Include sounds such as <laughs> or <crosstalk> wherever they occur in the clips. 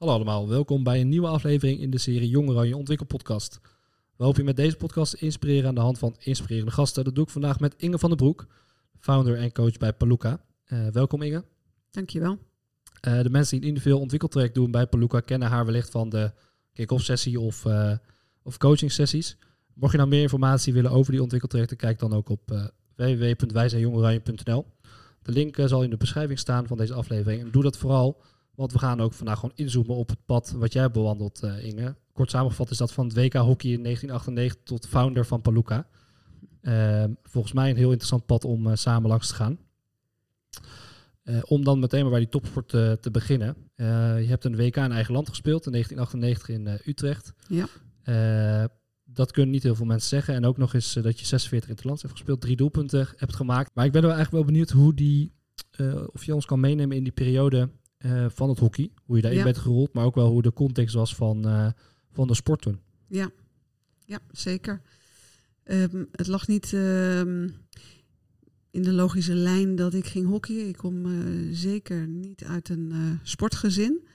Hallo allemaal, welkom bij een nieuwe aflevering in de serie Jong Oranje Ontwikkelpodcast. We hopen je met deze podcast te inspireren aan de hand van inspirerende gasten. Dat doe ik vandaag met Inge van der Broek, founder en coach bij Paluca. Uh, welkom Inge. Dankjewel. Uh, de mensen die een individueel ontwikkeltraject doen bij Paluca kennen haar wellicht van de kick-off sessie of, uh, of coaching sessies. Mocht je nou meer informatie willen over die ontwikkeltrajecten, kijk dan ook op uh, www.wijzijnjongoranje.nl. De link zal in de beschrijving staan van deze aflevering. En doe dat vooral want we gaan ook vandaag gewoon inzoomen op het pad wat jij bewandelt, uh, Inge. Kort samengevat is dat van het WK Hockey in 1998 tot founder van Paluca. Uh, volgens mij een heel interessant pad om uh, samen langs te gaan. Uh, om dan meteen maar bij die topsport te beginnen. je hebt een WK in eigen land gespeeld in 1998 in Utrecht. Ja. dat kunnen niet heel veel mensen zeggen. En ook nog eens dat je 46 interlands hebt gespeeld, drie doelpunten hebt gemaakt. Maar ik ben wel eigenlijk wel benieuwd hoe die, of je ons kan meenemen in die periode uh, van het hockey. Hoe je daarin ja. bent gerold, maar ook wel hoe de context was van, uh, van de sport toen. Ja, ja zeker. Um, het lag niet um, in de logische lijn dat ik ging hockeyen. Ik kom uh, zeker niet uit een sportgezin.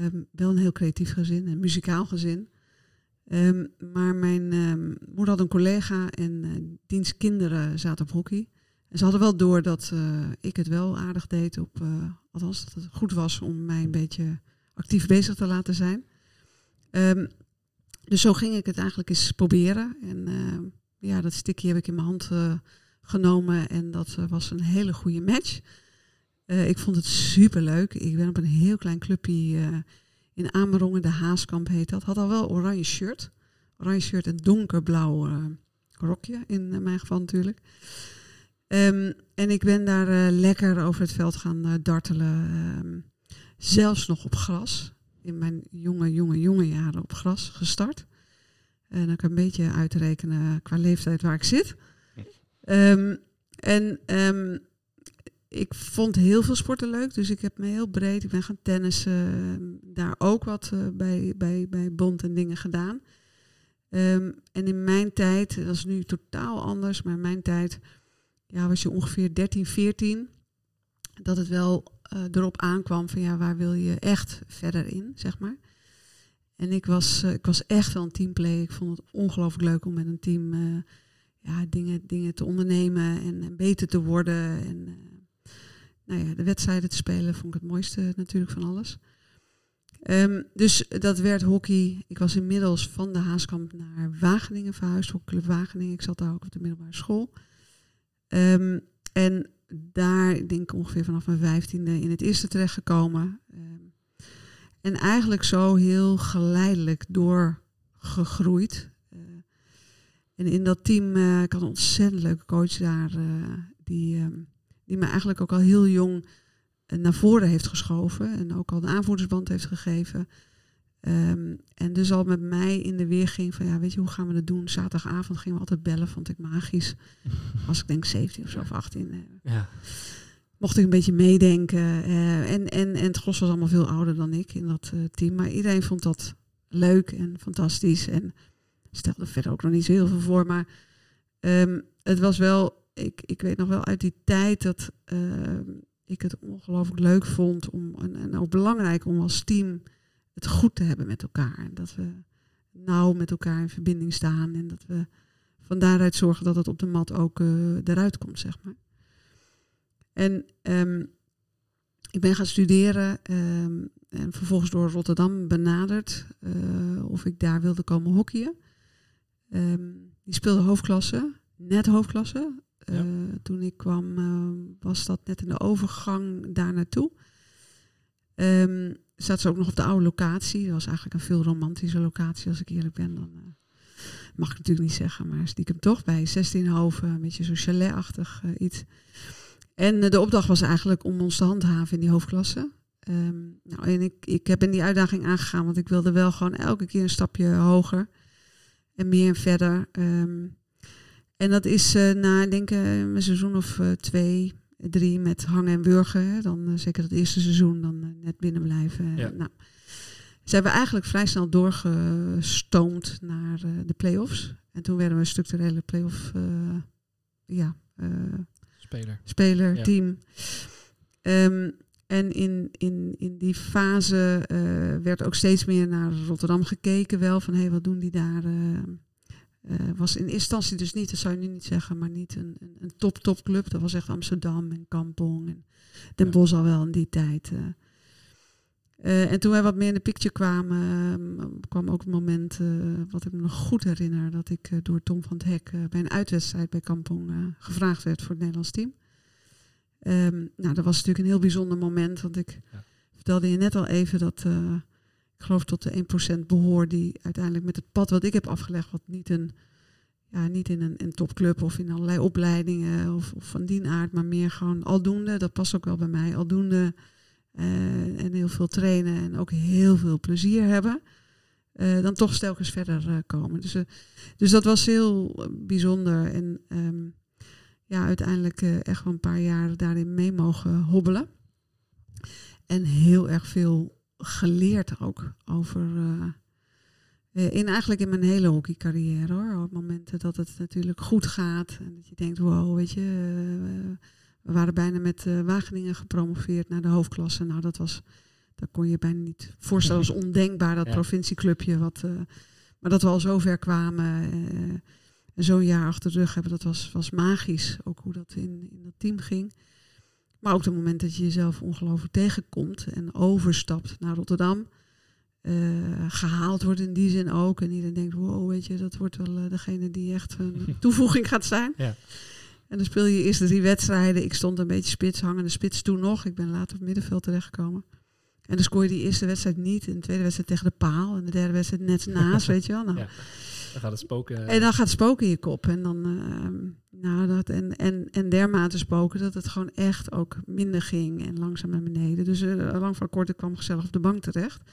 Um, wel een heel creatief gezin, een muzikaal gezin. maar mijn moeder had een collega en diens kinderen zaten op hockey. En ze hadden wel door dat uh, ik het wel aardig deed op, uh, althans dat het goed was om mij een beetje actief bezig te laten zijn. Um, dus zo ging ik het eigenlijk eens proberen. En uh, ja, dat stikje heb ik in mijn hand genomen en dat was een hele goede match. ik vond het super leuk. Ik ben op een heel klein clubje in Amerongen, de Haaskamp heet dat. Had al wel oranje shirt. Oranje shirt en donkerblauw rokje, in mijn geval natuurlijk. Um, en ik ben daar uh, lekker over het veld gaan uh, dartelen. Um, zelfs nog op gras. In mijn jonge, jonge, jonge jaren op gras gestart. En dan kan ik een beetje uitrekenen qua leeftijd waar ik zit. Um, en ik vond heel veel sporten leuk. Dus ik heb me heel breed. Ik ben gaan tennissen. daar ook wat uh, bij, bij, bij bond en dingen gedaan. en in mijn tijd, dat is nu totaal anders, maar in mijn tijd ja, was je ongeveer 13, 14, dat het wel uh, erop aankwam van ja, waar wil je echt verder in, zeg maar. En ik was, uh, ik was echt wel een teamplay. Ik vond het ongelooflijk leuk om met een team uh, ja, dingen, dingen te ondernemen en, beter te worden. En nou ja, de wedstrijden te spelen vond ik het mooiste natuurlijk van alles. Um, dus dat werd hockey. Ik was inmiddels van de Haaskamp naar Wageningen verhuisd, Hockeyclub Wageningen. Ik zat daar ook op de middelbare school. Um, en daar, ik denk ongeveer vanaf mijn vijftiende, in het eerste terechtgekomen. Um, en eigenlijk zo heel geleidelijk doorgegroeid. Uh, en in dat team, uh, ik had een ontzettend leuke coach daar, uh, die, um, die me eigenlijk ook al heel jong naar voren heeft geschoven. En ook al de aanvoerdersband heeft gegeven. Um, en dus al met mij in de weer ging van ja, weet je, hoe gaan we dat doen? Zaterdagavond gingen we altijd bellen, vond ik magisch. <laughs> Als ik denk 17 of zo of 18. Uh, ja. Mocht ik een beetje meedenken. Uh, en, en, en het gros was allemaal veel ouder dan ik in dat uh, team. Maar iedereen vond dat leuk en fantastisch. En stelde verder ook nog niet zo heel veel voor. Maar um, het was wel, ik, ik weet nog wel uit die tijd dat ik het ongelooflijk leuk vond om, en, en ook belangrijk om als team het goed te hebben met elkaar. En dat we nauw met elkaar in verbinding staan. En dat we van daaruit zorgen dat het op de mat ook uh, eruit komt, zeg maar. En um, ik ben gaan studeren um, en vervolgens door Rotterdam benaderd uh, of ik daar wilde komen hockeyen. Um, die speelde hoofdklasse, net hoofdklasse. Ja. Uh, toen ik kwam was dat net in de overgang daar naartoe. Um, zat ze ook nog op de oude locatie. Dat was eigenlijk een veel romantische locatie, als ik eerlijk ben. Dan uh, mag ik natuurlijk niet zeggen, maar stiekem toch bij 16 Hoven, een beetje zo'n chaletachtig uh, iets. En uh, de opdracht was eigenlijk om ons te handhaven in die hoofdklasse. Um, nou, en ik, ik heb in die uitdaging aangegaan, want ik wilde wel gewoon elke keer een stapje hoger en meer en verder. Um, en dat is na, denk ik, een seizoen of twee, drie met hangen en burgen. Hè. Dan uh, zeker het eerste seizoen dan uh, net binnen blijven. Ja. Nou, ze hebben eigenlijk vrij snel doorgestoomd naar uh, de play-offs. En toen werden we een structurele play-off ja, speler, speler ja. team. Um, En in, in, in die fase eh, werd ook steeds meer naar Rotterdam gekeken wel. Van hé, hey, wat doen die daar? Uh, was in eerste instantie dus niet, dat zou je nu niet zeggen, maar niet een, een, een top top club. Dat was echt Amsterdam en Kampong en Den Bosch al wel in die tijd. Uh, en toen wij wat meer in de picture kwamen, kwam ook het moment, wat ik me nog goed herinner, dat ik door Tom van het Hek bij een uitwedstrijd bij Kampong gevraagd werd voor het Nederlands team. Um, nou, dat was natuurlijk een heel bijzonder moment, want ik ja. vertelde je net al even dat ik geloof tot de 1% behoor die uiteindelijk met het pad wat ik heb afgelegd, wat niet, een, ja, niet in een, een topclub of in allerlei opleidingen of, of van die aard, maar meer gewoon aldoende, dat past ook wel bij mij, aldoende uh, en heel veel trainen en ook heel veel plezier hebben, uh, dan toch telkens verder uh, komen. Dus, dus dat was heel bijzonder en um, ja, uiteindelijk echt wel een paar jaar daarin mee mogen hobbelen. En heel erg veel geleerd ook over. in eigenlijk in mijn hele hockeycarrière hoor. Op momenten dat het natuurlijk goed gaat. En dat je denkt, wow, weet je, we waren bijna met uh, Wageningen gepromoveerd naar de hoofdklasse. Nou, dat was, dat kon je bijna niet voorstellen. als ondenkbaar, dat provincieclubje. Wat, uh, maar dat we al zo ver kwamen en zo'n jaar achter de rug hebben, dat was, was magisch. Ook hoe dat in, in dat team ging. Maar ook het moment dat je jezelf ongelooflijk tegenkomt en overstapt naar Rotterdam. gehaald wordt in die zin ook. En iedereen denkt, wow, weet je, dat wordt wel degene die echt een <laughs> toevoeging gaat zijn. Ja. En dan speel je eerst drie wedstrijden. Ik stond een beetje spits, hangende spits toen nog. Ik ben later op het middenveld terechtgekomen. En dan scoor je die eerste wedstrijd niet. En de tweede wedstrijd tegen de paal. En de derde wedstrijd net naast, <laughs> weet je wel. Nou. Ja, dan gaat het spoken. En dan gaat het spoken in je kop. En dan, uh, nou, dat, en, en, en dermate spoken dat het gewoon echt ook minder ging. En langzaam naar beneden. Dus uh, lang van kort, ik kwam gezellig op de bank terecht.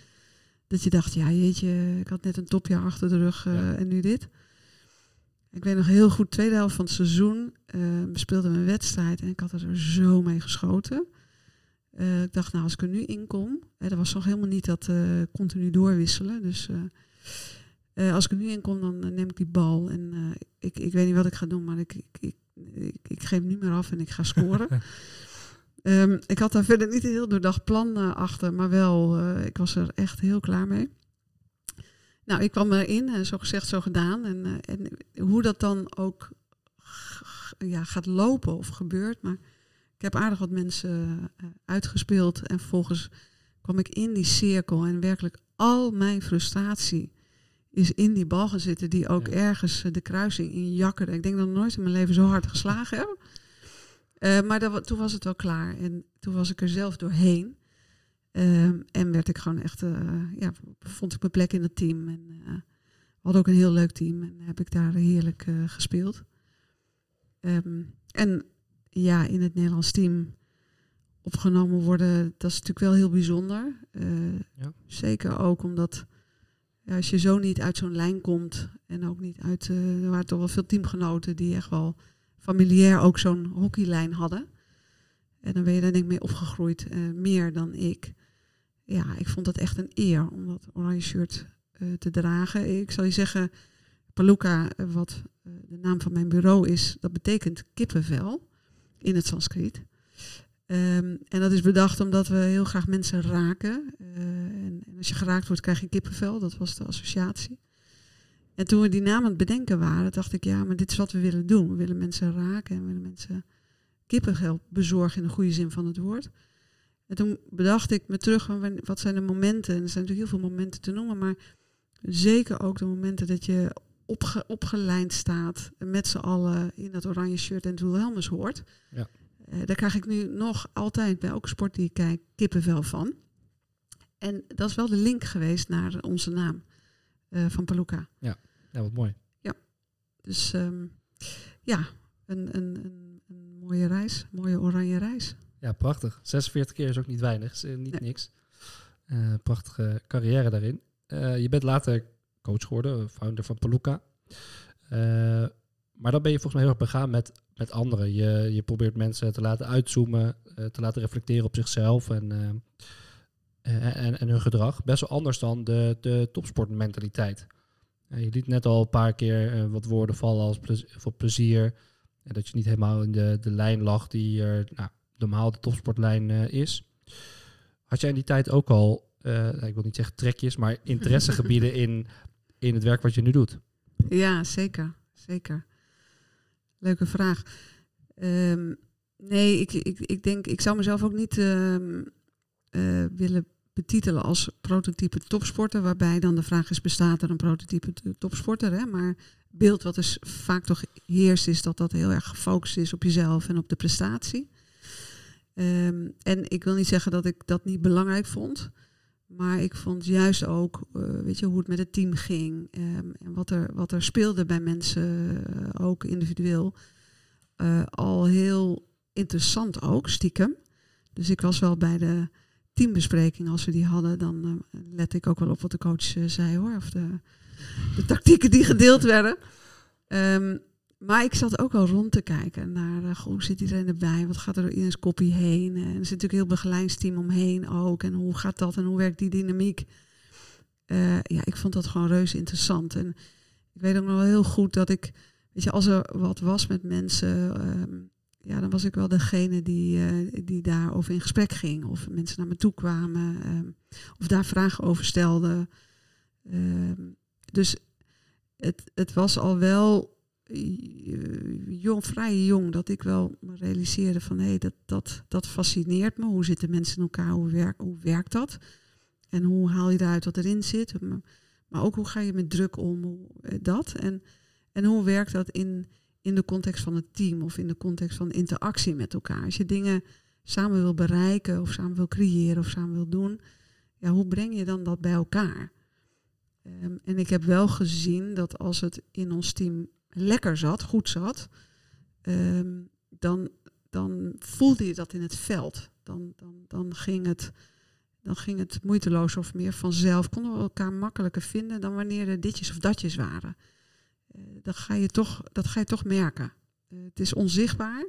Dat je dacht, ja jeetje, ik had net een topjaar achter de rug uh, ja. en nu dit. Ik weet nog heel goed, tweede helft van het seizoen. Uh, we een wedstrijd en ik had er zo mee geschoten. Uh, ik dacht, nou, als ik er nu in kom. Hè, dat was nog helemaal niet dat uh, continu doorwisselen. Dus als ik er nu in kom, dan neem ik die bal. En ik, ik weet niet wat ik ga doen, maar ik, ik, ik, ik, ik geef nu meer af en ik ga scoren. um, <laughs> ik had daar verder niet een heel doordacht plan achter, maar wel, ik was er echt heel klaar mee. Nou, ik kwam erin en zo gezegd, zo gedaan. En, en hoe dat dan ook ja, gaat lopen of gebeurt. Maar ik heb aardig wat mensen uitgespeeld. En vervolgens kwam ik in die cirkel. En werkelijk al mijn frustratie is in die bal gaan zitten. Die ook ja. ergens de kruising in jakkerde. Ik denk dat ik nooit in mijn leven zo hard geslagen heb. Uh, maar dat, toen was het wel klaar. En toen was ik er zelf doorheen. Um, en werd ik gewoon echt, uh, ja, vond ik mijn plek in het team. En uh, had ook een heel leuk team en heb ik daar heerlijk gespeeld. Um, en ja, in het Nederlands team opgenomen worden, dat is natuurlijk wel heel bijzonder. Ja. Zeker ook omdat als je zo niet uit zo'n lijn komt en ook niet uit, er waren toch wel veel teamgenoten die echt wel familiair ook zo'n hockeylijn hadden. En dan ben je daar denk ik mee opgegroeid, meer dan ik ja, ik vond het echt een eer om dat oranje shirt uh, te dragen. Ik zal je zeggen, Paluca, eh, wat de naam van mijn bureau is, dat betekent kippenvel in het Sanskriet. Um, en dat is bedacht omdat we heel graag mensen raken. Uh, en, als je geraakt wordt, krijg je kippenvel. Dat was de associatie. En toen we die naam aan het bedenken waren, dacht ik, ja, maar dit is wat we willen doen. We willen mensen raken en we willen mensen kippenvel bezorgen in de goede zin van het woord. En toen bedacht ik me terug, wat zijn de momenten? En er zijn natuurlijk heel veel momenten te noemen, maar zeker ook de momenten dat je opge, opgelijnd staat met z'n allen in dat oranje shirt en Wilhelmus hoort. Ja. Uh, daar krijg ik nu nog altijd bij elke sport die ik kijk kippenvel van. En dat is wel de link geweest naar onze naam uh, van Paluca. Ja. ja, wat mooi. Ja, dus um, ja, een, een, een, een mooie reis, mooie oranje reis. Ja, prachtig. 46 keer is ook niet weinig, is niet nee. niks. Prachtige carrière daarin. Je bent later coach geworden, founder van Paluca. Maar dan ben je volgens mij heel erg begaan met, met anderen. Je, je probeert mensen te laten uitzoomen, te laten reflecteren op zichzelf en, en, en hun gedrag. Best wel anders dan de, de topsportmentaliteit. je liet net al een paar keer wat woorden vallen als plezier, voor plezier. En dat je niet helemaal in de, de lijn lag die er nou, normaal de topsportlijn is. Had jij in die tijd ook al, uh, ik wil niet zeggen trekjes, maar <laughs> interessegebieden in, in het werk wat je nu doet? Ja, zeker. Zeker. Leuke vraag. Um, nee, ik, ik, ik denk, ik zou mezelf ook niet um, uh, willen betitelen als prototype topsporter, waarbij dan de vraag is, bestaat er een prototype topsporter? Hè? Maar beeld wat dus vaak toch heerst, is dat dat heel erg gefocust is op jezelf en op de prestatie. Um, en ik wil niet zeggen dat ik dat niet belangrijk vond. Maar ik vond juist ook, uh, weet je, hoe het met het team ging. Um, en wat er, wat er speelde bij mensen, uh, ook individueel. Uh, al heel interessant ook, stiekem. Dus ik was wel bij de teambespreking, als we die hadden, dan let ik ook wel op wat de coach zei hoor. Of de, de tactieken die gedeeld werden. Um, maar ik zat ook wel rond te kijken naar uh, hoe zit iedereen erbij, wat gaat er door iedereen's kopie heen. En er zit natuurlijk heel begeleidsteam omheen ook. En hoe gaat dat en hoe werkt die dynamiek? Uh, ja, ik vond dat gewoon reuze interessant. En ik weet ook nog wel heel goed dat ik, weet je, als er wat was met mensen, um, ja, dan was ik wel degene die, uh, die daarover in gesprek ging. Of mensen naar me toe kwamen, um, of daar vragen over stelden. dus het, het was al wel jong, vrij jong dat ik wel realiseerde van hé, hey, dat, dat, dat fascineert me. Hoe zitten mensen in elkaar? Hoe, werk, hoe werkt dat? En hoe haal je eruit wat erin zit? Maar ook hoe ga je met druk om? Eh, dat. En, en hoe werkt dat in, in de context van het team of in de context van interactie met elkaar? Als je dingen samen wil bereiken of samen wil creëren of samen wil doen, ja, hoe breng je dan dat bij elkaar? Um, en ik heb wel gezien dat als het in ons team lekker zat, goed zat, um, dan, dan voelde je dat in het veld. Dan, dan, dan, ging het, dan ging het moeiteloos of meer vanzelf. Konden we elkaar makkelijker vinden dan wanneer er ditjes of datjes waren. Uh, dat, ga je toch, dat ga je toch merken. Uh, het is onzichtbaar,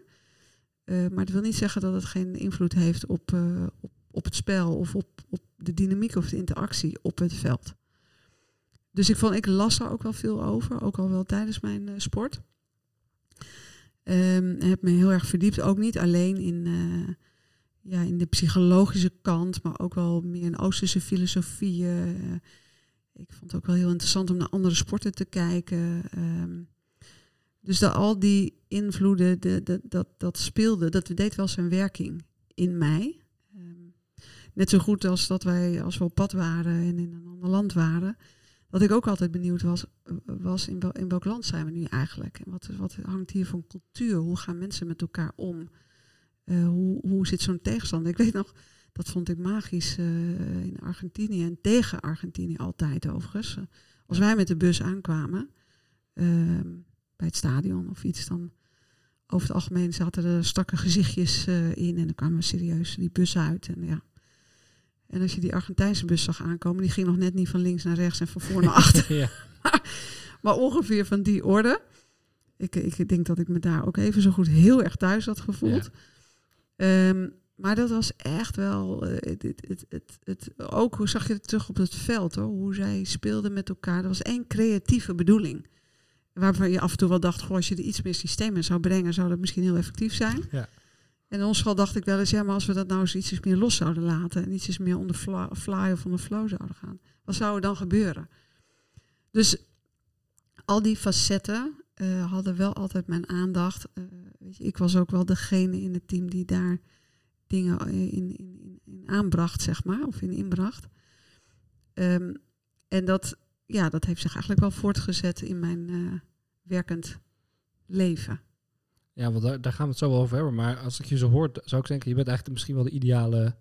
uh, maar dat wil niet zeggen dat het geen invloed heeft op, op, op het spel of op, op de dynamiek of de interactie op het veld. Dus ik vond, ik las daar ook wel veel over, ook al wel tijdens mijn uh, sport. Um, heb me heel erg verdiept, ook niet alleen in, uh, ja, in de psychologische kant, maar ook wel meer in Oosterse filosofieën. Uh, ik vond het ook wel heel interessant om naar andere sporten te kijken. Um, dus dat al die invloeden, de, de, dat, dat speelde, dat deed wel zijn werking in mij. Um, net zo goed als dat wij, als we op pad waren en in een ander land waren, wat ik ook altijd benieuwd was, was in, wel, in welk land zijn we nu eigenlijk? En wat, wat hangt hier van cultuur? Hoe gaan mensen met elkaar om? Uh, hoe, hoe zit zo'n tegenstander? Ik weet nog, dat vond ik magisch uh, in Argentinië en tegen Argentinië altijd overigens. als wij met de bus aankwamen uh, bij het stadion of iets, dan over het algemeen zaten er strakke gezichtjes in en dan kwamen we serieus die bus uit. En ja, en als je die Argentijnse bus zag aankomen, die ging nog net niet van links naar rechts en van voor naar achter. <laughs> ja. maar, ongeveer van die orde. Ik, ik denk dat ik me daar ook even zo goed heel erg thuis had gevoeld. Ja. Um, maar dat was echt wel. Uh, het, het, het, het, ook hoe zag je het terug op het veld hoor. Hoe zij speelden met elkaar. Er was één creatieve bedoeling. Waarvan je af en toe wel dacht, goh, als je er iets meer systeem in zou brengen, zou dat misschien heel effectief zijn. Ja. En in ons geval dacht ik wel eens, ja, maar als we dat nou eens iets meer los zouden laten en iets meer onder fly of onder flow zouden gaan, wat zou er dan gebeuren? Dus al die facetten uh, hadden wel altijd mijn aandacht. Uh, weet je, ik was ook wel degene in het team die daar dingen in, in, in, in aanbracht, zeg maar, of in inbracht. Um, en dat, ja, dat heeft zich eigenlijk wel voortgezet in mijn werkend leven. Ja, want daar, gaan we het zo wel over hebben. Maar als ik je zo hoor, zou ik denken, je bent eigenlijk misschien wel de ideale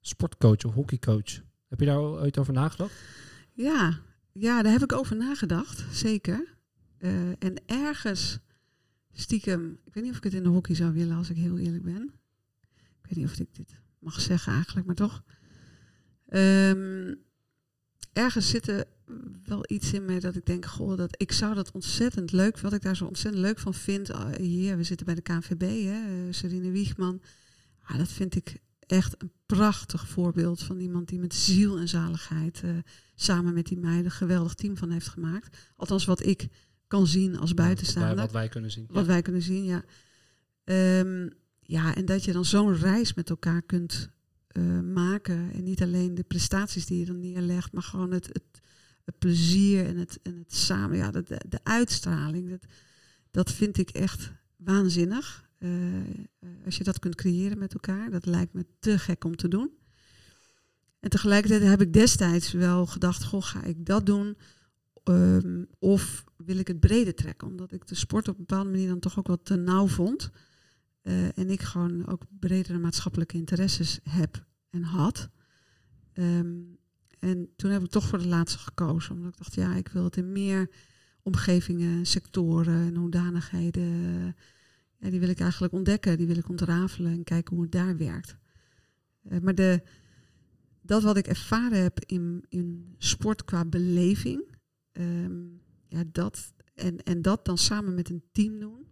sportcoach of hockeycoach. Heb je daar ooit over nagedacht? Ja, ja daar heb ik over nagedacht, zeker. Uh, en ergens stiekem, ik weet niet of ik het in de hockey zou willen als ik heel eerlijk ben. Ik weet niet of ik dit mag zeggen eigenlijk, maar toch. Um, ergens zitten wel iets in mij dat ik denk, goh, dat ik zou dat ontzettend leuk, wat ik daar zo ontzettend leuk van vind. Uh, hier, we zitten bij de KNVB, hè, uh, Serine Wiegman. Ah, dat vind ik echt een prachtig voorbeeld van iemand die met ziel en zaligheid uh, samen met die meiden een geweldig team van heeft gemaakt. Althans, wat ik kan zien als buitenstaander. Wat wij kunnen zien. Wat wij kunnen zien, ja. Um, ja, en dat je dan zo'n reis met elkaar kunt eh, maken. En niet alleen de prestaties die je dan neerlegt, maar gewoon het, het, het plezier en het, en het samen, ja, de, de uitstraling. Dat, dat vind ik echt waanzinnig. Uh, als je dat kunt creëren met elkaar, dat lijkt me te gek om te doen. En tegelijkertijd heb ik destijds wel gedacht, goh, ga ik dat doen? Um, of wil ik het breder trekken? Omdat ik de sport op een bepaalde manier dan toch ook wat te nauw vond. Uh, en ik gewoon ook bredere maatschappelijke interesses heb en had. Um, en toen heb ik toch voor de laatste gekozen. Omdat ik dacht, ja, ik wil het in meer omgevingen, sectoren en hoedanigheden. Ja, die wil ik eigenlijk ontdekken, die wil ik ontrafelen en kijken hoe het daar werkt. Uh, maar de, dat wat ik ervaren heb in, in sport qua beleving, um, ja, dat, en, en dat dan samen met een team doen,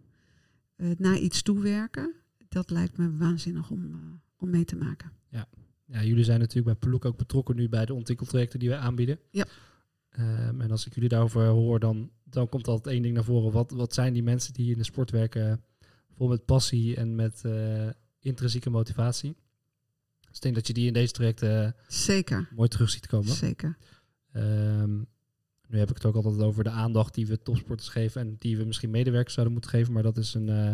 naar iets toewerken, dat lijkt me waanzinnig om, uh, om mee te maken. Ja. ja, jullie zijn natuurlijk bij Peloek ook betrokken nu bij de ontwikkeltrajecten die wij aanbieden. Ja. Um, en als ik jullie daarover hoor, dan, dan komt altijd één ding naar voren. Wat, wat zijn die mensen die in de sport werken, vol met passie en met uh, intrinsieke motivatie? Dus ik denk dat je die in deze trajecten Zeker. mooi terug ziet komen. Zeker. Um, nu heb ik het ook altijd over de aandacht die we topsporters geven en die we misschien medewerkers zouden moeten geven, maar dat is een, uh,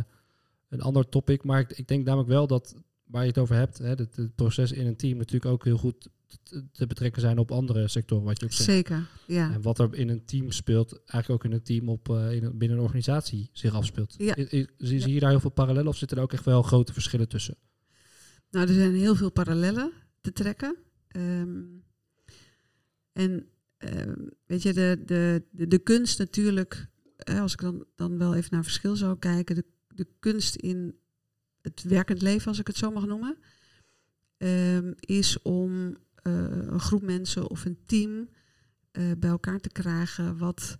een ander topic. Maar ik, ik, denk namelijk wel dat waar je het over hebt, hè, het, het proces in een team natuurlijk ook heel goed te, te betrekken zijn op andere sectoren, wat je ook zegt. Zeker, ja. En wat er in een team speelt, eigenlijk ook in een team op, uh, in een, binnen een organisatie zich afspeelt. Ja. I, I, zie je daar heel veel parallellen of zitten er ook echt wel grote verschillen tussen? Nou, er zijn heel veel parallellen te trekken. Um, en um, weet je, de, de, de, kunst natuurlijk, als ik dan, dan wel even naar verschil zou kijken, de, de kunst in het werkend leven, als ik het zo mag noemen, um, is om uh, een groep mensen of een team uh, bij elkaar te krijgen wat,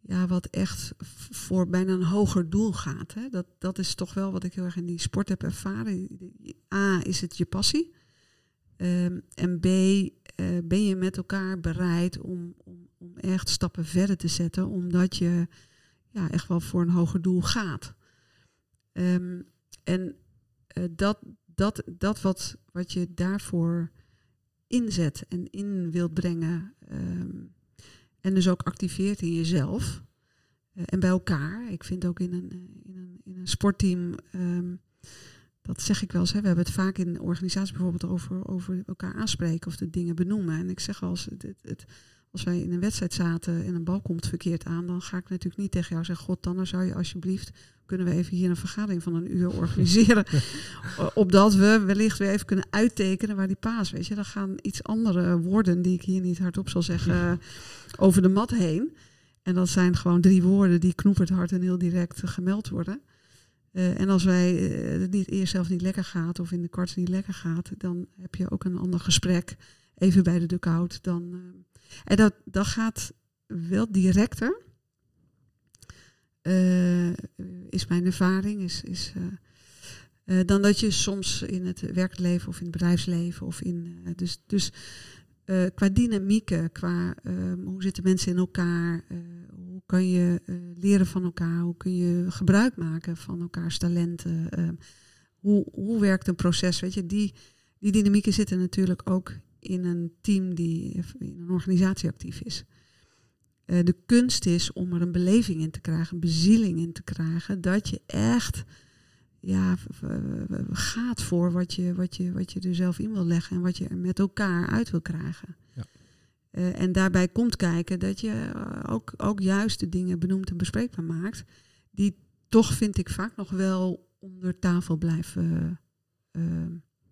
ja, wat echt voor bijna een hoger doel gaat. Hè. Dat, dat is toch wel wat ik heel erg in die sport heb ervaren. A, is het je passie. Um, en B, uh, ben je met elkaar bereid om, om, om echt stappen verder te zetten, omdat je ja, echt wel voor een hoger doel gaat. Um, en uh, dat, dat, dat wat, wat je daarvoor inzet en in wilt brengen, um, en dus ook activeert in jezelf uh, en bij elkaar. Ik vind ook in een, in een, in een sportteam. Dat zeg ik wel eens. Hè. We hebben het vaak in organisaties bijvoorbeeld over, over elkaar aanspreken of de dingen benoemen. En ik zeg wel eens, het, het, het, als wij in een wedstrijd zaten en een bal komt verkeerd aan, dan ga ik natuurlijk niet tegen jou zeggen, god, dan zou je alsjeblieft, kunnen we even hier een vergadering van een uur organiseren. <laughs> opdat we wellicht weer even kunnen uittekenen waar die paas, weet je. Dan gaan iets andere woorden, die ik hier niet hardop zal zeggen, over de mat heen. En dat zijn gewoon drie woorden die knoeperd hard en heel direct gemeld worden. Uh, en als wij uh, het niet eerst zelf niet lekker gaat of in de kwarts niet lekker gaat, dan heb je ook een ander gesprek even bij de dugout. Dan, uh, en dat, dat gaat wel directer. Is mijn ervaring. Is, is, dan dat je soms in het werkleven of in het bedrijfsleven of in. dus dus qua dynamieken, qua hoe zitten mensen in elkaar, hoe kan je uh, leren van elkaar? Hoe kun je gebruik maken van elkaars talenten? Uh, hoe, hoe werkt een proces? Weet je, die, die dynamieken zitten natuurlijk ook in een team die in een organisatie actief is. De kunst is om er een beleving in te krijgen, een bezieling in te krijgen, dat je echt ja, gaat voor wat je, wat, je, wat je er zelf in wil leggen en wat je er met elkaar uit wil krijgen. Ja. Uh, en daarbij komt kijken dat je uh, ook, ook juist de dingen benoemd en bespreekbaar maakt, die toch, vind ik, vaak nog wel onder tafel blijven uh,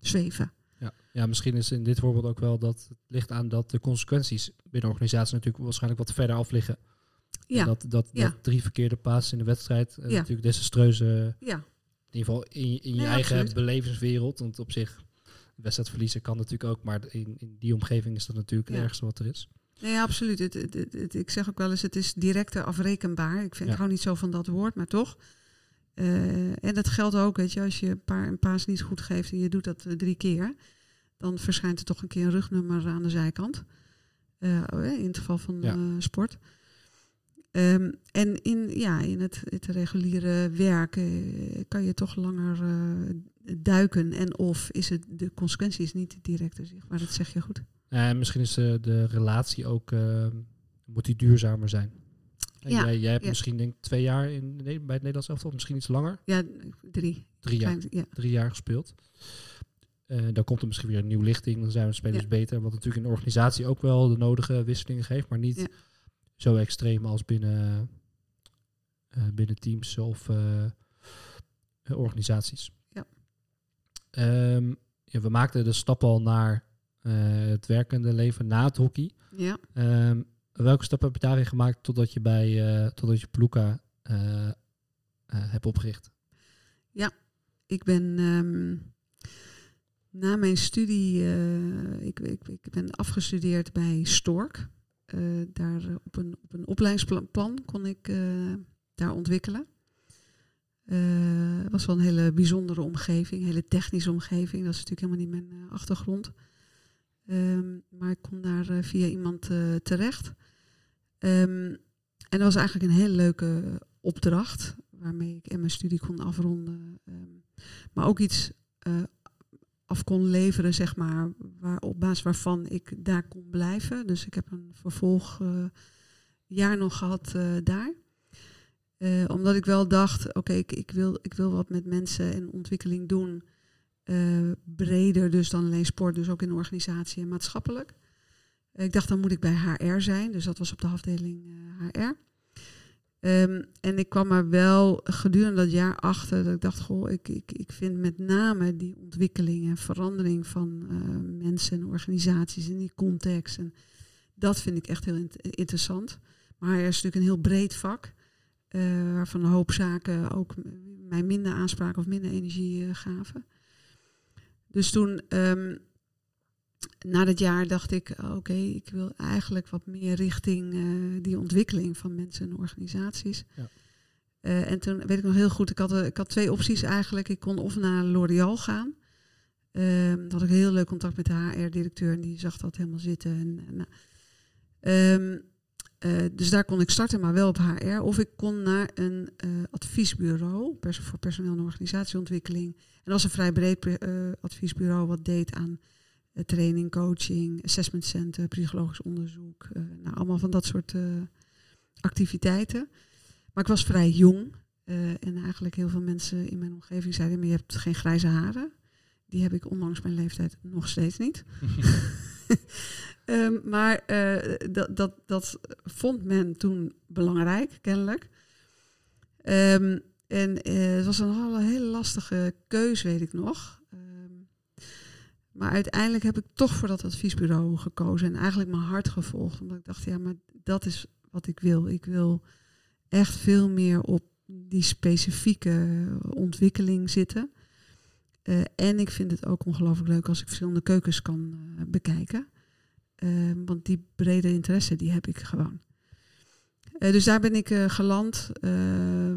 zweven. Ja. ja, misschien is in dit voorbeeld ook wel dat het ligt aan dat de consequenties binnen organisaties natuurlijk waarschijnlijk wat verder af liggen. Ja. En dat, dat, ja. dat drie verkeerde passes in de wedstrijd ja. natuurlijk desastreuze, ja. In ieder geval in, in je eigen absoluut. belevenswereld, want op zich wedstrijd verliezen kan natuurlijk ook, maar in, in die omgeving is dat natuurlijk het Ja. ergste wat er is. Nee, absoluut. Het, het, het, het- ik zeg ook wel eens, het is directer afrekenbaar. Ik vind Ja. gewoon niet zo van dat woord, maar toch. Eh, en dat geldt ook, weet je, als je een, paar, een paas niet goed geeft en je doet dat eh, drie keer, dan verschijnt er toch een keer een rugnummer aan de zijkant. Eh, in het geval van Ja. sport. Ehm, en in, ja, in het, het reguliere werk eh, kan je toch langer eh, duiken. En of is het, de consequentie is niet direct zichtbaar. Dat zeg je goed. En misschien is de, de relatie ook, eh, moet die duurzamer zijn. Ja, jij, jij hebt ja. misschien denk twee jaar in, nee, bij het Nederlands elftal, misschien iets langer. Ja, drie. Drie jaar, Klein- ja. drie jaar gespeeld. Eh, dan komt er misschien weer een nieuw lichting, dan zijn de spelers beter. Wat natuurlijk in de organisatie ook wel de nodige wisselingen geeft, maar niet. Zo extreem als binnen, eh, binnen teams of eh, eh, organisaties. Ja. Ehm, ja, we maakten de stap al naar het werkende leven na het hockey. ja. Ehm, welke stappen heb je daarin gemaakt totdat je bij totdat je Ploeka hebt opgericht? Ik ben ehm, na mijn studie, ik, ik, ik ben afgestudeerd bij Stork. Eh, daar eh, op een, op een opleidingsplan kon ik eh, daar ontwikkelen. Het was wel een hele bijzondere omgeving, een hele technische omgeving. Dat is natuurlijk helemaal niet mijn achtergrond. Ehm, maar ik kon daar via iemand terecht. Ehm, en dat was eigenlijk een hele leuke opdracht, waarmee ik en mijn studie kon afronden. Ehm, maar ook iets af kon leveren, zeg maar, op basis waarvan ik daar kon blijven. Dus ik heb een vervolgjaar jaar nog gehad eh, daar. Eh, omdat ik wel dacht, oké, ik, ik, wil, ik wil wat met mensen en ontwikkeling doen. eh, breder dus dan alleen sport, dus ook in organisatie en maatschappelijk. ik dacht, dan moet ik bij HR zijn. Dus dat was op de afdeling eh, HR. Ehm, en ik kwam er wel gedurende dat jaar achter dat ik dacht, goh, ik, ik, ik vind met name die ontwikkeling en verandering van eh, mensen en organisaties in die context. Dat vind ik echt heel int- interessant. Maar er is natuurlijk een heel breed vak, eh, waarvan een hoop zaken ook mij minder aanspraken of minder energie eh, gaven. Dus toen, ehm, na dat jaar, dacht ik, oké, ik wil eigenlijk wat meer richting eh, die ontwikkeling van mensen en organisaties. Ja. Eh, en toen weet ik nog heel goed, ik had, eh, ik had twee opties eigenlijk. Ik kon of naar L'Oréal gaan. Ehm dan had ik heel leuk contact met de HR-directeur en die zag dat helemaal zitten. En, en, nou, ehm, eh, dus daar kon ik starten, maar wel op HR. Of ik kon naar een adviesbureau pers- voor personeel en organisatieontwikkeling. En dat was een vrij breed adviesbureau wat deed aan training, coaching, assessment center, psychologisch onderzoek. eh, nou, allemaal van dat soort eh, activiteiten. Maar ik was vrij jong. eh, en eigenlijk heel veel mensen in mijn omgeving zeiden, maar je hebt geen grijze haren. Die heb ik ondanks mijn leeftijd nog steeds niet. <laughs> Ehm, maar dat, dat, dat vond men toen belangrijk, kennelijk. Ehm, en het was een hele, hele lastige keus, weet ik nog. Maar uiteindelijk heb ik toch voor dat adviesbureau gekozen en eigenlijk mijn hart gevolgd. Omdat ik dacht, ja, maar dat is wat ik wil. Ik wil echt veel meer op die specifieke ontwikkeling zitten. Eh, en ik vind het ook ongelooflijk leuk als ik verschillende keukens kan eh, bekijken. Eh, want die brede interesse, die heb ik gewoon. Eh, dus daar ben ik eh, geland. Eh,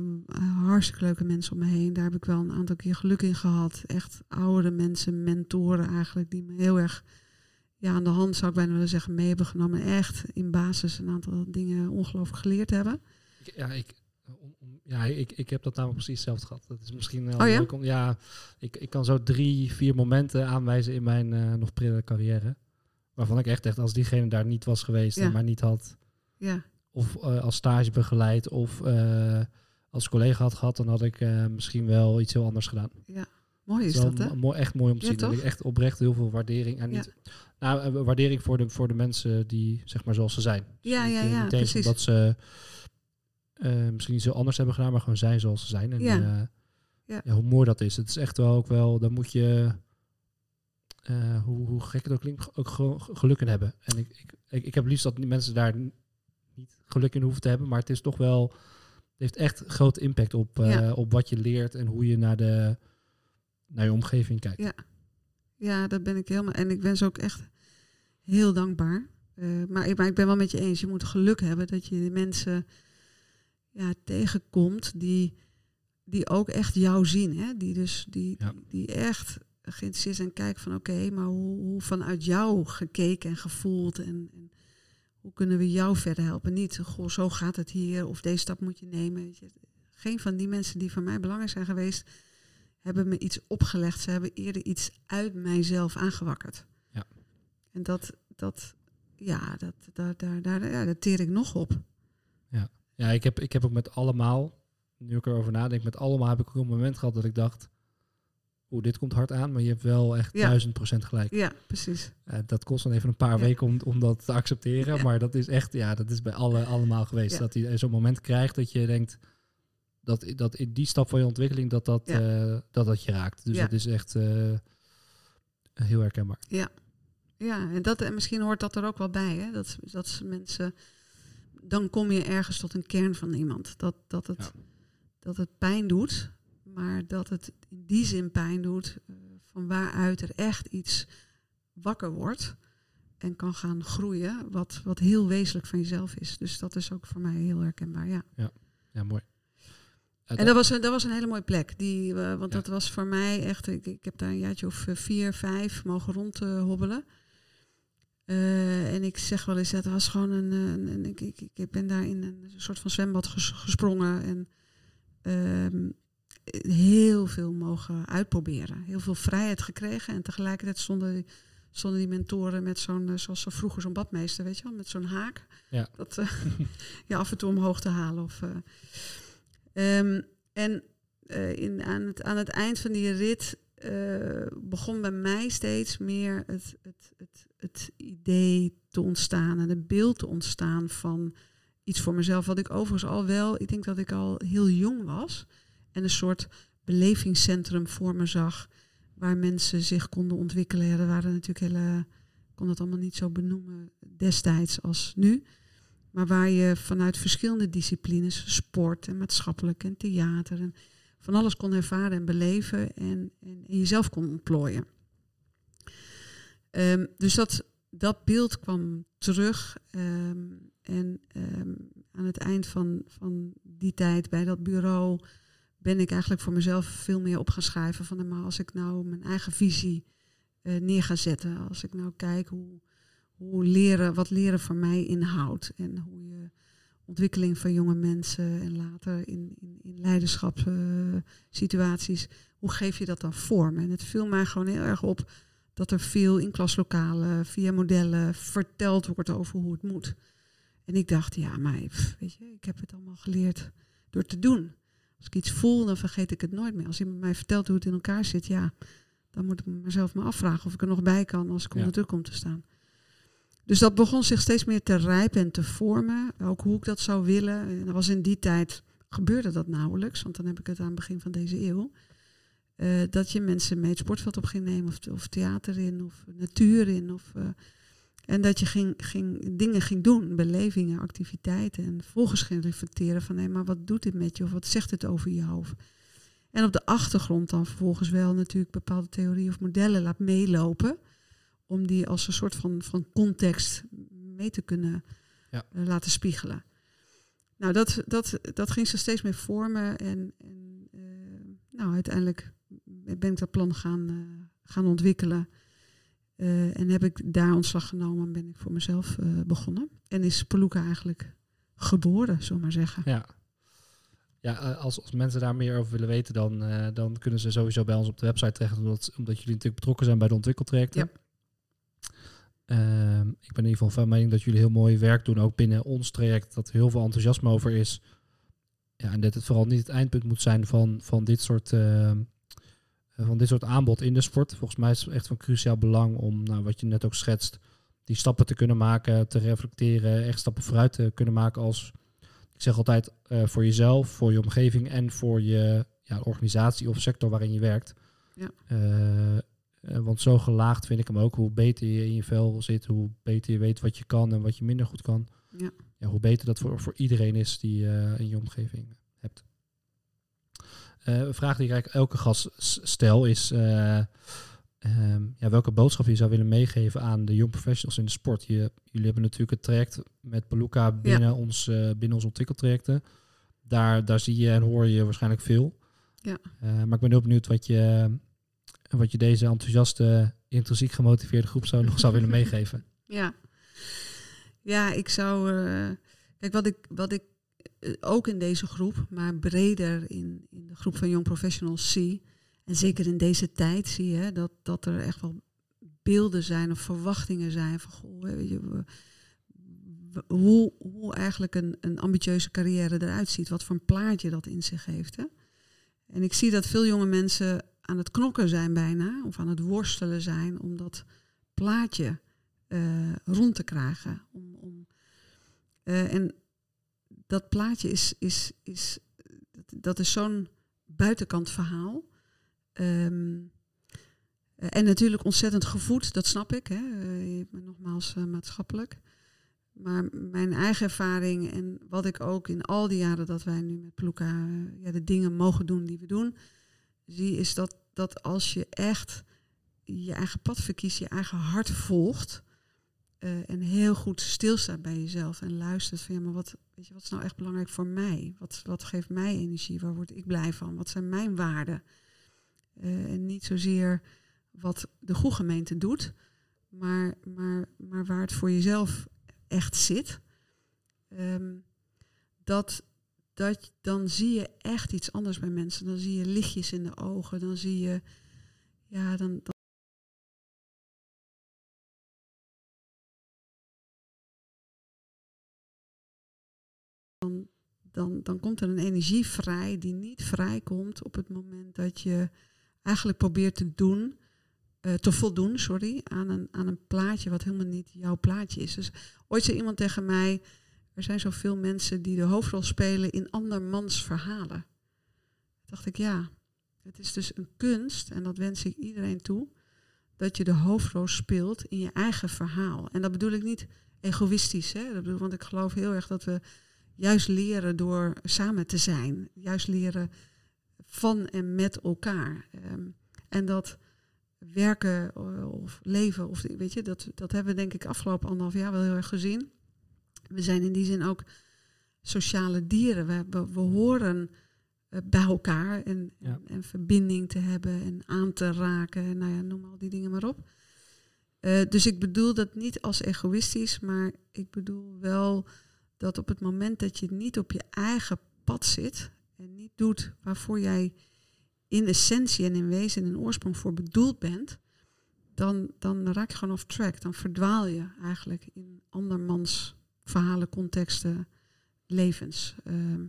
hartstikke leuke mensen om me heen. Daar heb ik wel een aantal keer geluk in gehad. Echt oudere mensen, mentoren eigenlijk, die me heel erg ja, aan de hand, zou ik bijna willen zeggen, mee hebben genomen. En echt in basis een aantal dingen ongelooflijk geleerd hebben. Ja, ik, ja ik, ik heb dat namelijk precies hetzelfde gehad. Dat is misschien Oh ja? leuk om- ja, ik, ik kan zo drie, vier momenten aanwijzen in mijn eh, nog prille carrière. Waarvan ik echt dacht, als diegene daar niet was geweest Ja. en maar niet had, Ja, of eh, als stage begeleid, of eh, als collega had gehad, dan had ik eh, misschien wel iets heel anders gedaan. mooi is dat, hè? mooi, echt mooi om te Ja, zien. Dat ik echt oprecht heel veel waardering en Ja. niet, nou, waardering voor de, voor de mensen die zeg maar zoals ze zijn. Dus Ja, ja, ja, niet precies. omdat ze misschien iets heel anders hebben gedaan, maar gewoon zijn zoals ze zijn. En Ja. Ja. ja, hoe mooi dat is. Het is echt wel ook wel, dan moet je, hoe, hoe gek het ook klinkt, ook gewoon geluk in hebben. En ik, ik, ik, ik heb liefst dat die mensen daar niet geluk in hoeven te hebben, maar het is toch wel, het heeft echt groot impact op, eh, Ja. op wat je leert en hoe je naar, de, naar je omgeving kijkt. Ja. Ja, dat ben ik helemaal. En ik ben ze ook echt heel dankbaar. Eh, maar, ik, maar ik ben wel met je eens. Je moet geluk hebben dat je de mensen ja, tegenkomt die, die ook echt jou zien. Hè? Die dus die, Ja. die, die echt geïnteresseerd zijn en kijken van oké, maar hoe, hoe vanuit jou gekeken en gevoeld en, en hoe kunnen we jou verder helpen? Niet, goh, zo gaat het hier of deze stap moet je nemen. Geen van die mensen die voor mij belangrijk zijn geweest, hebben me iets opgelegd. Ze hebben eerder iets uit mijzelf aangewakkerd. Ja. En dat, dat ja, dat, daar, daar, daar, ja, daar teer ik nog op. Ja, ik heb, ik heb ook met allemaal, nu ik erover nadenk, met allemaal heb ik ook een moment gehad dat ik dacht, oeh, dit komt hard aan, maar je hebt wel echt Ja. duizend procent gelijk. Ja, precies. Eh, dat kost dan even een paar Ja. weken om, om dat te accepteren, Ja. maar dat is echt, ja, dat is bij alle allemaal geweest. Ja. Dat je zo'n moment krijgt dat je denkt, dat, dat in die stap van je ontwikkeling, dat dat, Ja. eh, dat, dat je raakt. Dus Ja. dat is echt eh, heel herkenbaar. Ja, en, dat, en misschien hoort dat er ook wel bij. Hè? Dat, dat mensen. Dan kom je ergens tot een kern van iemand. Dat, dat, het, Ja. dat het pijn doet, maar dat het in die zin pijn doet. eh, van waaruit er echt iets wakker wordt. En kan gaan groeien. Wat, wat heel wezenlijk van jezelf is. Dus dat is ook voor mij heel herkenbaar. Ja. Ja, mooi. En dat was, een, dat was een hele mooie plek. Die, eh, want Ja. dat was voor mij echt. Ik, ik heb daar een jaartje of eh, vier, vijf mogen rondhobbelen. En ik zeg wel eens, dat was gewoon een. een, een- ik, ik, ik ben daar in een soort van zwembad ges- gesprongen. En ehm, heel veel mogen uitproberen. Heel veel vrijheid gekregen. En tegelijkertijd stonden, die- stonden die mentoren met zo'n, eh, zoals zo vroeger zo'n badmeester, weet je wel, met zo'n haak. Ja. Dat eh, <laughs> je af en toe omhoog te halen. Of, eh, Ehm, en in, aan, het, aan het eind van die rit begon bij mij steeds meer het, het, het, het idee te ontstaan en het beeld te ontstaan van iets voor mezelf. Wat ik overigens al wel, ik denk dat ik al heel jong was en een soort belevingscentrum voor me zag waar mensen zich konden ontwikkelen. Ja, er waren natuurlijk hele, ik kon het allemaal niet zo benoemen destijds als nu. Maar waar je vanuit verschillende disciplines, sport en maatschappelijk en theater en van alles kon ervaren en beleven en, en, en jezelf kon ontplooien. Ehm, dus dat, dat beeld kwam terug. ehm, en ehm, aan het eind van, van die tijd bij dat bureau ben ik eigenlijk voor mezelf veel meer op gaan schrijven. Van, nou, maar als ik nou mijn eigen visie eh, neer ga zetten, als ik nou kijk hoe, hoe leren, wat leren voor mij inhoudt en hoe je ontwikkeling van jonge mensen en later in, in, in leiderschapssituaties, hoe geef je dat dan vorm? En het viel mij gewoon heel erg op dat er veel in klaslokalen, via modellen, verteld wordt over hoe het moet. En ik dacht, ja, maar weet je, ik heb het allemaal geleerd door te doen. Als ik iets voel, dan vergeet ik het nooit meer. Als iemand mij vertelt hoe het in elkaar zit, ja, dan moet ik mezelf maar afvragen of ik er nog bij kan als ik Ja. onder druk kom te staan. Dus dat begon zich steeds meer te rijpen en te vormen. Ook hoe ik dat zou willen. En dat was in die tijd gebeurde dat nauwelijks, want dan heb ik het aan het begin van deze eeuw. eh, dat je mensen mee het sportveld op ging nemen, of, of theater in, of natuur in. Of, eh, en dat je ging, ging, dingen ging doen, belevingen, activiteiten. En vervolgens ging reflecteren van, hé, maar wat doet dit met je? Of wat zegt het over jou? Of, en op de achtergrond dan vervolgens wel natuurlijk bepaalde theorieën of modellen laat meelopen. Om die als een soort van, van context mee te kunnen Ja. eh, laten spiegelen. Nou, dat, dat, dat ging ze steeds meer vormen. En, en eh, nou, uiteindelijk ben ik dat plan gaan, eh, gaan ontwikkelen. Eh, en heb ik daar ontslag genomen en ben ik voor mezelf eh, begonnen. En is Peluca eigenlijk geboren, zullen we maar zeggen. Ja. Ja, eh, als, als mensen daar meer over willen weten, dan, dan kunnen ze sowieso bij ons op de website terecht. Omdat, omdat jullie natuurlijk betrokken zijn bij de ontwikkeltrajecten. Ja. Ehm, ik ben in ieder geval van mening dat jullie heel mooi werk doen, ook binnen ons traject, dat er heel veel enthousiasme over is. Ja, en dat het vooral niet het eindpunt moet zijn van, van, dit, soort, ehm, eh, van dit soort aanbod in de sport. Volgens mij is het echt van cruciaal belang om, nou, wat je net ook schetst, die stappen te kunnen maken, te reflecteren, echt stappen vooruit te kunnen maken als, ik zeg altijd, eh, voor jezelf, voor je omgeving en voor je ja, organisatie of sector waarin je werkt. Ja. Eh, eh, want zo gelaagd vind ik hem ook. Hoe beter je in je vel zit, hoe beter je weet wat je kan en wat je minder goed kan. Ja. Ja, hoe beter dat voor, voor iedereen is die in je omgeving. Eh, een vraag die ik eigenlijk elke gast stel is... eh, ehm, ja, welke boodschap je zou willen meegeven aan de young professionals in de sport? Je, jullie hebben natuurlijk het traject met Paluca binnen, ons, eh, binnen ons ontwikkeltrajecten. Daar, daar zie je en hoor je waarschijnlijk veel. Ja. Eh, maar ik ben heel benieuwd wat je, wat je deze enthousiaste, intrinsiek gemotiveerde groep zou <laughs> nog zou willen meegeven. Ja. Ja, ik zou. eh, kijk, wat ik, wat ik eh, ook in deze groep, maar breder in, in de groep van Young Professionals zie. En zeker in deze tijd zie je dat, dat er echt wel beelden zijn of verwachtingen zijn van goh, weet je, hoe, hoe eigenlijk een, een ambitieuze carrière eruit ziet. Wat voor een plaatje dat in zich heeft. Hè? En ik zie dat veel jonge mensen aan het knokken zijn bijna, of aan het worstelen zijn om dat plaatje eh, rond te krijgen. Om, om, eh, en dat plaatje is, is, is dat, is zo'n buitenkant verhaal. Ehm, eh, en natuurlijk ontzettend gevoed, dat snap ik. Hè. Eh, nogmaals eh, maatschappelijk. Maar mijn eigen ervaring en wat ik ook in al die jaren dat wij nu met Ploeka eh, ja, de dingen mogen doen die we doen, zie is dat, dat als je echt je eigen pad verkiest, je eigen hart volgt eh, en heel goed stilstaat bij jezelf en luistert van ja, maar wat, weet je, wat is nou echt belangrijk voor mij? Wat, wat geeft mij energie? Waar word ik blij van? Wat zijn mijn waarden? Eh, en niet zozeer wat de goede gemeente doet, maar, maar, maar waar het voor jezelf echt zit. Ehm, dat, dat, dan zie je echt iets anders bij mensen. Dan zie je lichtjes in de ogen. Dan zie je, ja, dan, dan dan, dan, komt er een energie vrij die niet vrijkomt op het moment dat je eigenlijk probeert te doen, eh, te voldoen, sorry, aan een, aan een plaatje wat helemaal niet jouw plaatje is. Dus ooit zei iemand tegen mij, er zijn zoveel mensen die de hoofdrol spelen in andermans verhalen. dacht ik, ja, het is dus een kunst, en dat wens ik iedereen toe, dat je de hoofdrol speelt in je eigen verhaal. En dat bedoel ik niet egoïstisch, hè? Dat bedoel, want ik geloof heel erg dat we juist leren door samen te zijn. Juist leren van en met elkaar. Ehm, en dat werken eh, of leven, of weet je, dat, dat hebben we denk ik afgelopen anderhalf jaar wel heel erg gezien. We zijn in die zin ook sociale dieren. We, we, we horen eh, bij elkaar en, Ja. en, en verbinding te hebben en aan te raken. En nou ja, noem al die dingen maar op. Eh, dus ik bedoel dat niet als egoïstisch, maar ik bedoel wel dat op het moment dat je niet op je eigen pad zit en niet doet waarvoor jij in essentie en in wezen en in oorsprong voor bedoeld bent, dan, dan raak je gewoon off track. Dan verdwaal je eigenlijk in andermans verhalen, contexten, levens. Ehm,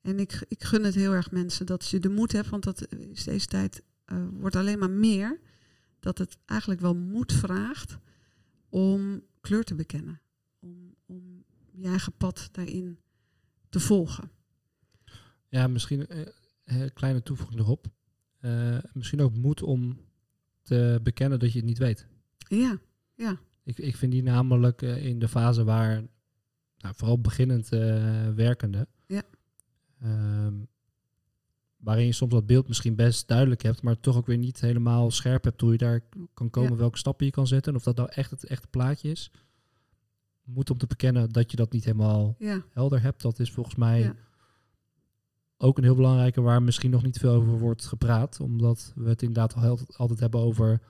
en ik, ik gun het heel erg mensen dat je de moed hebt, want dat is deze tijd eh, wordt alleen maar meer, dat het eigenlijk wel moed vraagt om kleur te bekennen. Je eigen pad daarin te volgen. Ja, misschien eh, een kleine toevoeging erop. Eh, misschien ook moed om te bekennen dat je het niet weet. Ja, ja, Ik, ik vind die namelijk eh, in de fase waar, nou, vooral beginnend eh, werkende, Ja. ehm, waarin je soms dat beeld misschien best duidelijk hebt, maar toch ook weer niet helemaal scherp hebt hoe je daar kan komen, Ja. welke stappen je kan zetten en of dat nou echt het echte plaatje is. Moed om te bekennen dat je dat niet helemaal ja, helder hebt, dat is volgens mij Ja. ook een heel belangrijke waar misschien nog niet veel over wordt gepraat, omdat we het inderdaad al altijd hebben over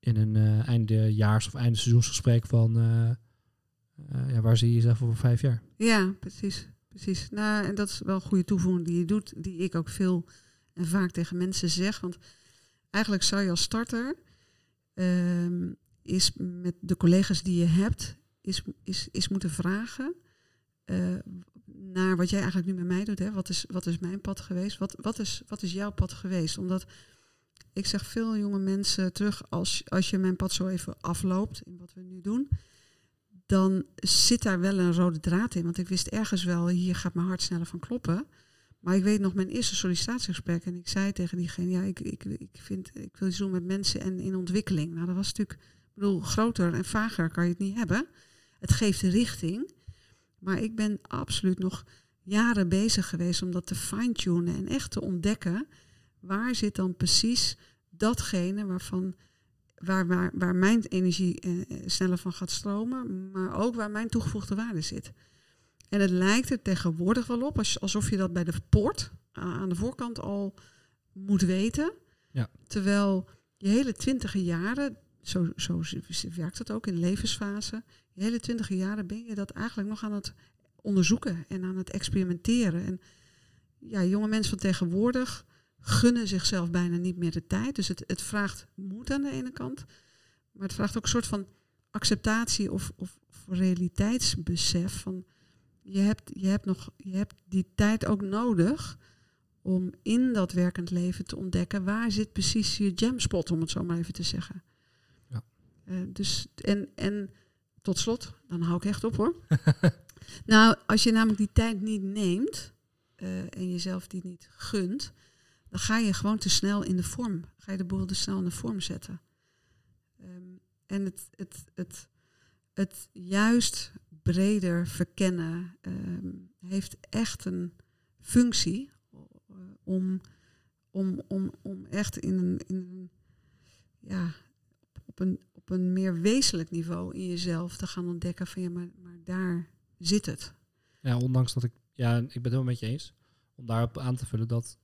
in een eh eindejaars of eindeseizoensgesprek van eh, eh, ja, waar zie je jezelf over vijf jaar? ja, precies. precies. Nou, en dat is wel een goede toevoeging die je doet, die ik ook veel en vaak tegen mensen zeg. Want eigenlijk zou je als starter ehm, is met de collega's die je hebt, is, is, is moeten vragen eh, naar wat jij eigenlijk nu met mij doet. Hè? Wat, is, wat is mijn pad geweest? Wat, wat, is, wat is jouw pad geweest? Omdat ik zeg veel jonge mensen terug, als, als je mijn pad zo even afloopt in wat we nu doen, dan zit daar wel een rode draad in. Want ik wist ergens wel, hier gaat mijn hart sneller van kloppen. Maar ik weet nog mijn eerste sollicitatiegesprek en ik zei tegen diegene, ja, ik, ik, ik, vind, ik wil iets doen met mensen en in ontwikkeling. Nou, dat was natuurlijk, ik bedoel, groter en vager kan je het niet hebben. Het geeft richting. Maar ik ben absoluut nog jaren bezig geweest om dat te fine-tunen en echt te ontdekken. Waar zit dan precies datgene waarvan, waar, waar, waar mijn energie eh, eh, sneller van gaat stromen, maar ook waar mijn toegevoegde waarde zit. En het lijkt er tegenwoordig wel op, als, alsof je dat bij de poort aan de voorkant al moet weten. Ja. Terwijl je hele twintige jaren, zo, zo werkt het ook in levensfase, hele twintige jaren ben je dat eigenlijk nog aan het onderzoeken en aan het experimenteren. En ja, jonge mensen van tegenwoordig gunnen zichzelf bijna niet meer de tijd. Dus het, het vraagt moed aan de ene kant, maar het vraagt ook een soort van acceptatie of, of, of realiteitsbesef van je hebt, je, hebt nog, je hebt die tijd ook nodig om in dat werkend leven te ontdekken waar zit precies je jamspot, om het zo maar even te zeggen. Ja. Uh, dus, en, en tot slot, dan hou ik echt op hoor. <laughs> nou, als je namelijk die tijd niet neemt uh, en jezelf die niet gunt, dan ga je gewoon te snel in de vorm, ga je de boel te snel in de vorm zetten. Um, en het, het, het, het juist breder verkennen um, heeft echt een functie uh, om, om, om, om echt in een, in een ja, op een, op een meer wezenlijk niveau in jezelf te gaan ontdekken van ja, maar, maar daar zit het. Ja, ondanks dat ik, ja, ik ben het helemaal met je eens. Om daarop aan te vullen dat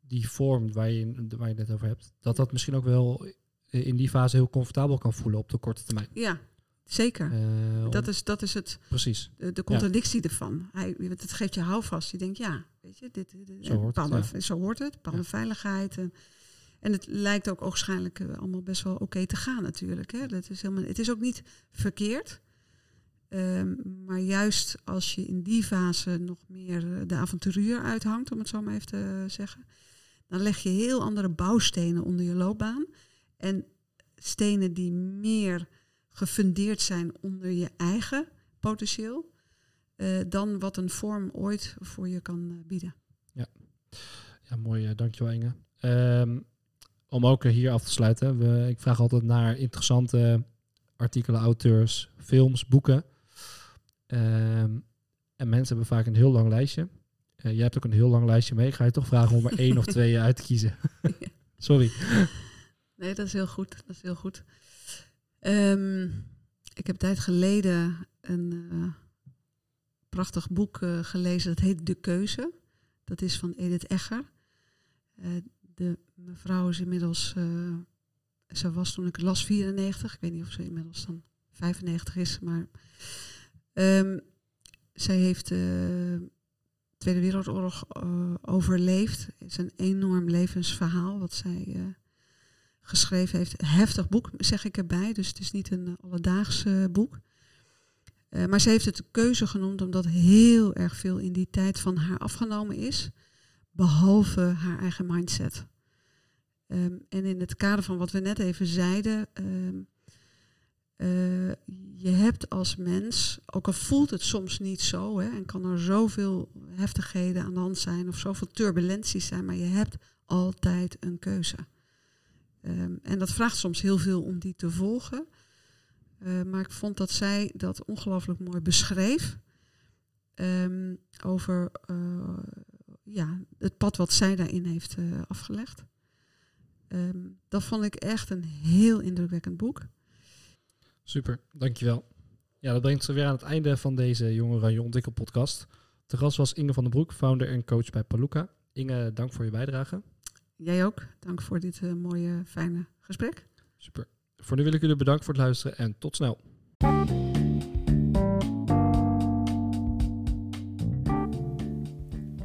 die vorm waar je, waar je het net over hebt, dat dat misschien ook wel in die fase heel comfortabel kan voelen op de korte termijn. Ja, zeker. Uh, dat, is, dat is het, precies. de, de contradictie ja. ervan. Hij, het geeft je houvast. Je denkt, ja, weet je, dit, dit zo, hoort het, ja. zo hoort het. Bepaalde veiligheid. En, en het lijkt ook waarschijnlijk uh, allemaal best wel oké te gaan natuurlijk. Hè. Dat is helemaal, het is ook niet verkeerd. Um, maar juist als je in die fase nog meer de avonturier uithangt, om het zo maar even te zeggen, dan leg je heel andere bouwstenen onder je loopbaan. En stenen die meer gefundeerd zijn onder je eigen potentieel, dan wat een vorm ooit voor je kan bieden. Ja, ja mooi. Dankjewel Inge. Um, om ook hier af te sluiten. We, ik vraag altijd naar interessante artikelen, auteurs, films, boeken. Um, en mensen hebben vaak een heel lang lijstje. Uh, jij hebt ook een heel lang lijstje mee. Ik ga je toch vragen om er <laughs> één of twee uit te kiezen. <laughs> Sorry. Nee, dat is heel goed. Dat is heel goed. Um, ik heb een tijd geleden een uh, prachtig boek uh, gelezen. Dat heet De Keuze. Dat is van Edith Egger. Uh, de mevrouw is inmiddels, ze was toen ik las 94. Ik weet niet of ze inmiddels dan 95 is. Maar um, zij heeft de Tweede Wereldoorlog overleefd. Het is een enorm levensverhaal wat zij geschreven heeft. Heftig boek, zeg ik erbij. Dus het is niet een alledaags uh, boek. Maar ze heeft het keuze genoemd omdat heel erg veel in die tijd van haar afgenomen is. Behalve haar eigen mindset. Um, en in het kader van wat we net even zeiden. Um, je hebt als mens, ook al voelt het soms niet zo. Hè, en kan er zoveel heftigheden aan de hand zijn. Of zoveel turbulenties zijn. Maar je hebt altijd een keuze. Um, en dat vraagt soms heel veel om die te volgen. Uh, maar ik vond dat zij dat ongelooflijk mooi beschreef. Over uh, ja, het pad wat zij daarin heeft afgelegd. Um, dat vond ik echt een heel indrukwekkend boek. Super, dankjewel. Ja, dat brengt ons weer aan het einde van deze Jonge Oranje Ontwikkelpodcast. De gast was Inge van den Broek, founder en coach bij Paluca. Inge, dank voor je bijdrage. Jij ook. Dank voor dit uh, mooie, fijne gesprek. Super. Voor nu wil ik jullie bedanken voor het luisteren en tot snel.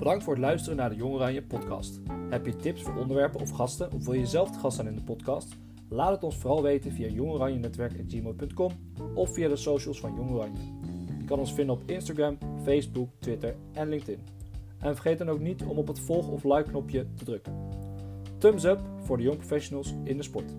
Bedankt voor het luisteren naar de Jong Oranje podcast. Heb je tips voor onderwerpen of gasten of wil je zelf te gast zijn in de podcast? Laat het ons vooral weten via jongoranjenetwerk.gmail.com of via de socials van Jong Oranje. Je kan ons vinden op Instagram, Facebook, Twitter en LinkedIn. En vergeet dan ook niet om op het volg- of like knopje te drukken. Thumbs up voor de jong professionals in de sport.